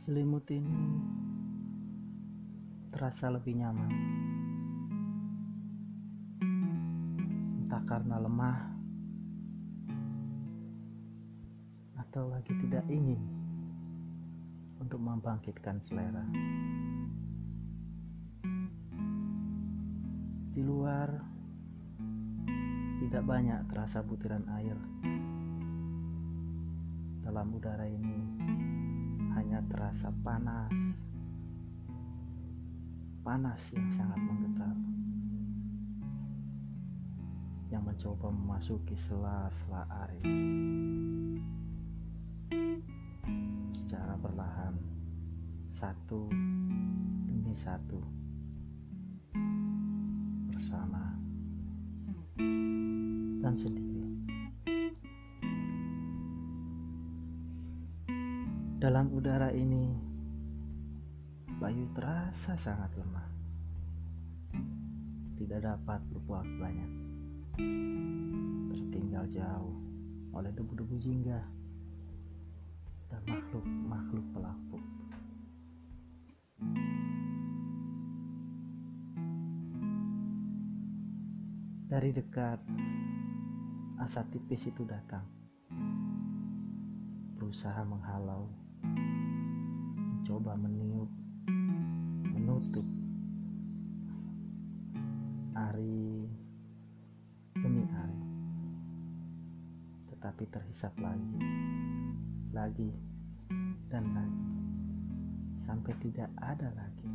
Selimut ini terasa lebih nyaman. Entah karena lemah atau lagi tidak ingin untuk membangkitkan selera. Di luar tidak banyak terasa butiran air. Dalam udara ini terasa panas. Panas yang sangat menggetar. Yang mencoba memasuki sela-sela air. Secara perlahan, satu demi satu. Bersama dan sendiri. Dalam udara ini, Bayu terasa sangat lemah. Tidak dapat berbuat banyak. Tertinggal jauh oleh debu-debu jingga dan makhluk-makhluk pelaku. Dari dekat, asa tipis itu datang. Berusaha menghalau, Hari demi hari. Tetapi terhisap lagi, lagi, dan lagi. Sampai tidak ada lagi.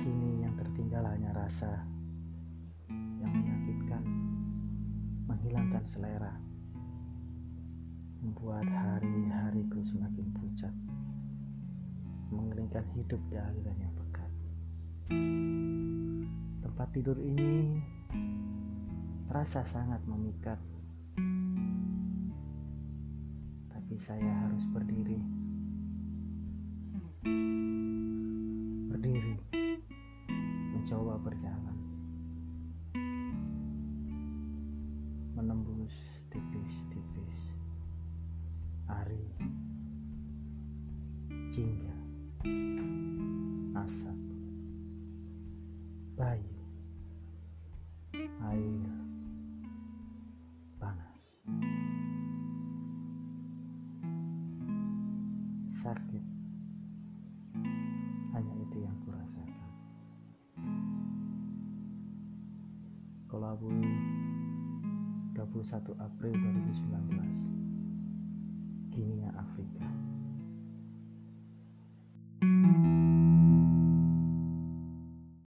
Kini yang tertinggal hanya rasa yang menyakitkan, menghilangkan selera, membuat hari-hariku semakin pucat, mengeringkan hidup di aliran yang. Tempat tidur ini terasa sangat memikat, tapi saya harus berdiri. Berdiri, mencoba berjalan, menembus tipis-tipis hari, jingga, asap, bayu, air, panas, sakit. Hanya itu yang kurasakan. Kolabui 21 April 2019